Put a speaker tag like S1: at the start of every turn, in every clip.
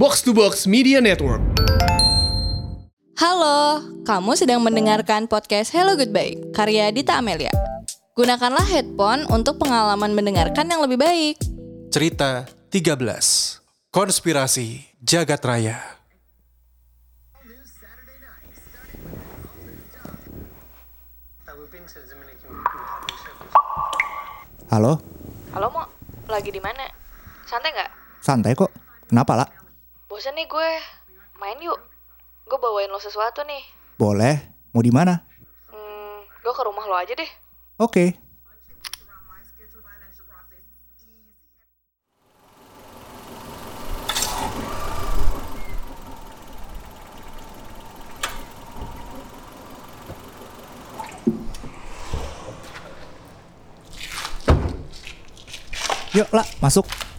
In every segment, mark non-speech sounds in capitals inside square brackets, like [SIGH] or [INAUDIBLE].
S1: Box to Box Media Network.
S2: Halo, kamu sedang mendengarkan podcast Hello Goodbye, karya Dita Amelia. Gunakanlah headphone untuk pengalaman mendengarkan yang lebih baik.
S3: Cerita 13 Konspirasi Jagat Raya
S4: Halo,
S2: Halo, Mo. Lagi di mana? Santai nggak?
S4: santai kok. Kenapa lah?
S2: Bosan nih gue. Main yuk. Gue bawain lo sesuatu nih.
S4: Boleh. Mau di mana?
S2: Hmm, gue ke rumah lo aja deh.
S4: Oke. Yuk lah, masuk.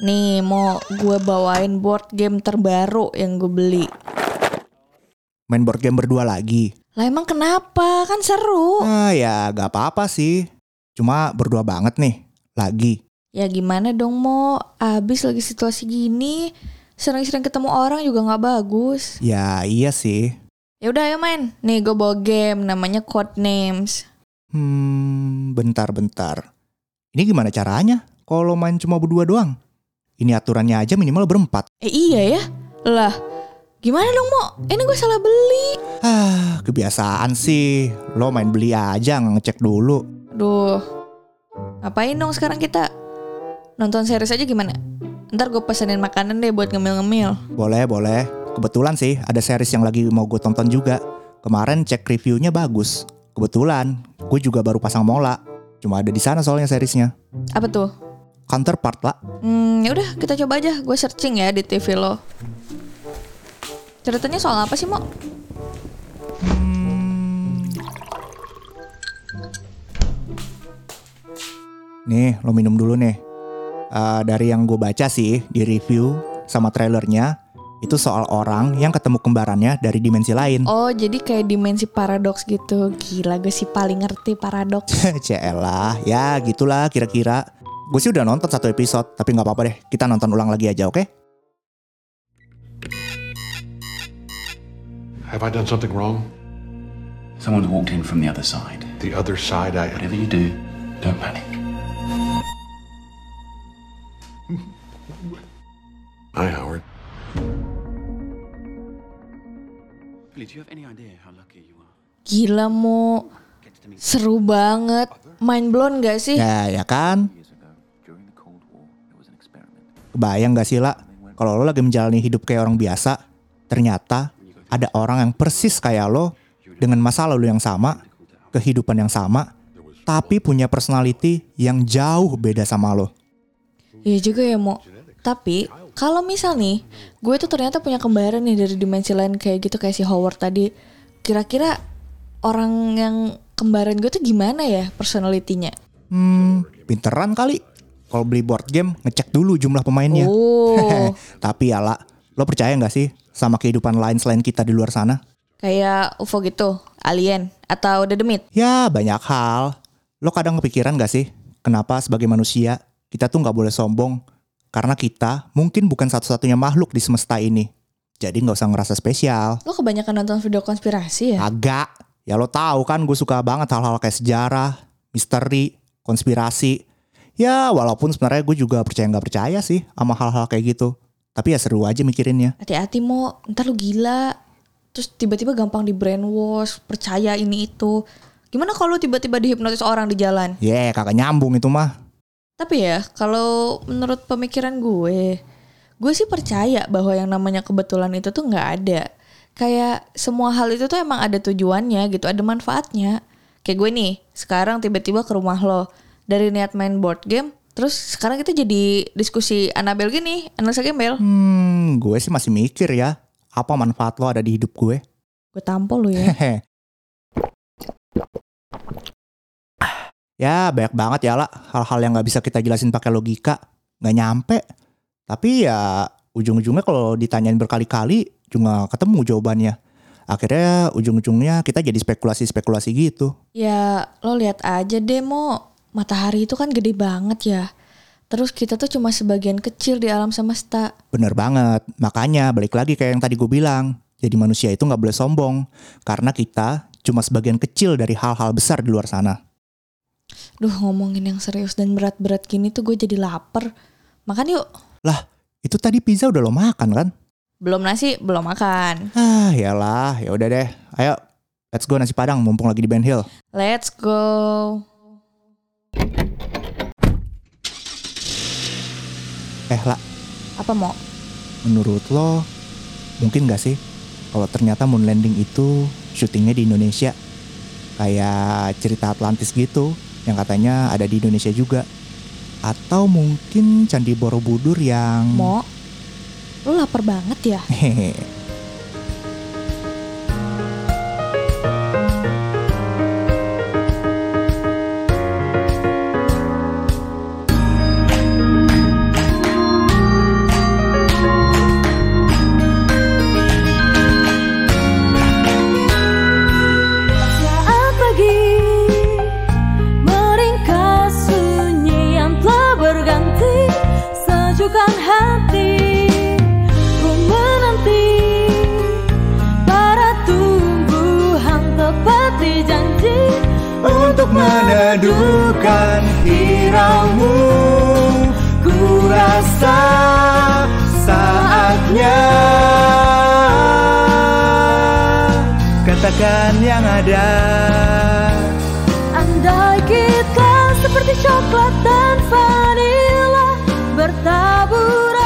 S2: Nih, mau gue bawain board game terbaru yang gue beli.
S4: Main board game berdua lagi.
S2: Lah emang kenapa? Kan seru.
S4: Ah ya, gak apa-apa sih. Cuma berdua banget nih. Lagi.
S2: Ya gimana dong, Mo? Abis lagi situasi gini, sering-sering ketemu orang juga nggak bagus.
S4: Ya iya sih.
S2: Ya udah ayo main. Nih gue bawa game namanya Code Names.
S4: Hmm, bentar-bentar. Ini gimana caranya? Kalau main cuma berdua doang? Ini aturannya aja minimal berempat.
S2: Eh iya ya? Lah, gimana dong Mo? Ini gue salah beli.
S4: Ah, kebiasaan sih. Lo main beli aja nggak ngecek dulu.
S2: Duh, ngapain dong sekarang kita? Nonton series aja gimana? Ntar gue pesenin makanan deh buat ngemil-ngemil.
S4: Boleh, boleh. Kebetulan sih ada series yang lagi mau gue tonton juga. Kemarin cek reviewnya bagus. Kebetulan, gue juga baru pasang mola. Cuma ada di sana soalnya seriesnya.
S2: Apa tuh?
S4: Counterpart lah.
S2: Hmm, ya udah kita coba aja. Gue searching ya di TV lo. Ceritanya soal apa sih, Mo?
S4: Nih, lo minum dulu nih. Eh, dari yang gue baca sih di review sama trailernya, itu soal orang yang ketemu kembarannya dari dimensi lain.
S2: Oh, jadi kayak dimensi paradoks gitu. Gila, gue sih paling ngerti paradoks. [LAUGHS]
S4: Celah, ya gitulah kira-kira. Gue sih udah nonton satu episode, tapi nggak apa-apa deh. Kita nonton ulang lagi aja, oke?
S5: Have I done something wrong?
S6: Someone's walked in from the other side.
S5: The other side, I.
S6: Whatever you do, don't panic.
S5: Hi, Howard.
S6: Billy, do you have any idea how lucky you are?
S2: Gila, Mo. Seru banget. Mind blown gak sih?
S4: Ya, ya kan? Kebayang gak sih, lah? Kalau lo lagi menjalani hidup kayak orang biasa, ternyata ada orang yang persis kayak lo, dengan masa lalu yang sama, kehidupan yang sama, tapi punya personality yang jauh beda sama lo.
S2: Iya juga ya, Mo. Tapi, kalau misal nih, gue tuh ternyata punya kembaran nih dari dimensi lain kayak gitu kayak si Howard tadi. Kira-kira orang yang kembaran gue tuh gimana ya personalitinya?
S4: Hmm, pinteran kali. Kalau beli board game, ngecek dulu jumlah pemainnya.
S2: Oh, [LAUGHS]
S4: Tapi ya lah, lo percaya nggak sih sama kehidupan lain selain kita di luar sana?
S2: kayak UFO gitu, alien, atau dedemit.
S4: Ya banyak hal. Lo kadang kepikiran gak sih kenapa sebagai manusia kita tuh nggak boleh sombong karena kita mungkin bukan satu-satunya makhluk di semesta ini. Jadi nggak usah ngerasa spesial.
S2: Lo kebanyakan nonton video konspirasi ya?
S4: Agak. Ya lo tahu kan gue suka banget hal-hal kayak sejarah, misteri, konspirasi. Ya walaupun sebenarnya gue juga percaya nggak percaya sih sama hal-hal kayak gitu. Tapi ya seru aja mikirinnya.
S2: Hati-hati Mo, ntar lu gila. Terus tiba-tiba gampang di brainwash, percaya ini itu. Gimana kalau lu tiba-tiba dihipnotis orang di jalan?
S4: Ya kagak nyambung itu mah.
S2: Tapi ya, kalau menurut pemikiran gue, gue sih percaya bahwa yang namanya kebetulan itu tuh nggak ada. Kayak semua hal itu tuh emang ada tujuannya gitu, ada manfaatnya. Kayak gue nih, sekarang tiba-tiba ke rumah lo. Dari niat main board game, terus sekarang kita jadi diskusi Annabelle gini, analisa gembel.
S4: Hmm, gue sih masih mikir ya. Apa manfaat lo ada di hidup gue?
S2: Gue tampol lo ya. [LAUGHS]
S4: Ya banyak banget ya lah hal-hal yang nggak bisa kita jelasin pakai logika, nggak nyampe. Tapi ya ujung-ujungnya kalau ditanyain berkali-kali juga nggak ketemu jawabannya. Akhirnya ujung-ujungnya kita jadi spekulasi-spekulasi gitu.
S2: Ya lo lihat aja deh Mo, matahari itu kan gede banget ya. Terus kita tuh cuma sebagian kecil di alam semesta.
S4: Bener banget. Makanya balik lagi kayak yang tadi gue bilang. Jadi manusia itu nggak boleh sombong. Karena kita cuma sebagian kecil dari hal-hal besar di luar sana.
S2: Duh ngomongin yang serius dan berat-berat gini tuh gue jadi lapar. Makan yuk.
S4: Lah, itu tadi pizza udah lo makan kan?
S2: Belum nasi, belum makan.
S4: Ah, yalah, ya udah deh. Ayo, let's go nasi padang mumpung lagi di Ben Hill.
S2: Let's go.
S4: Eh, lah,
S2: Apa mau?
S4: menurut lo mungkin gak sih kalau ternyata moon landing itu syutingnya di Indonesia? Kayak cerita Atlantis gitu yang katanya ada di Indonesia juga. Atau mungkin Candi Borobudur yang
S2: Mau? Lu lapar banget ya?
S4: Hehe. Meneduhkan hiraumu. Ku rasa saatnya. Katakan yang ada.
S7: Andai kita seperti coklat dan vanila Bertaburan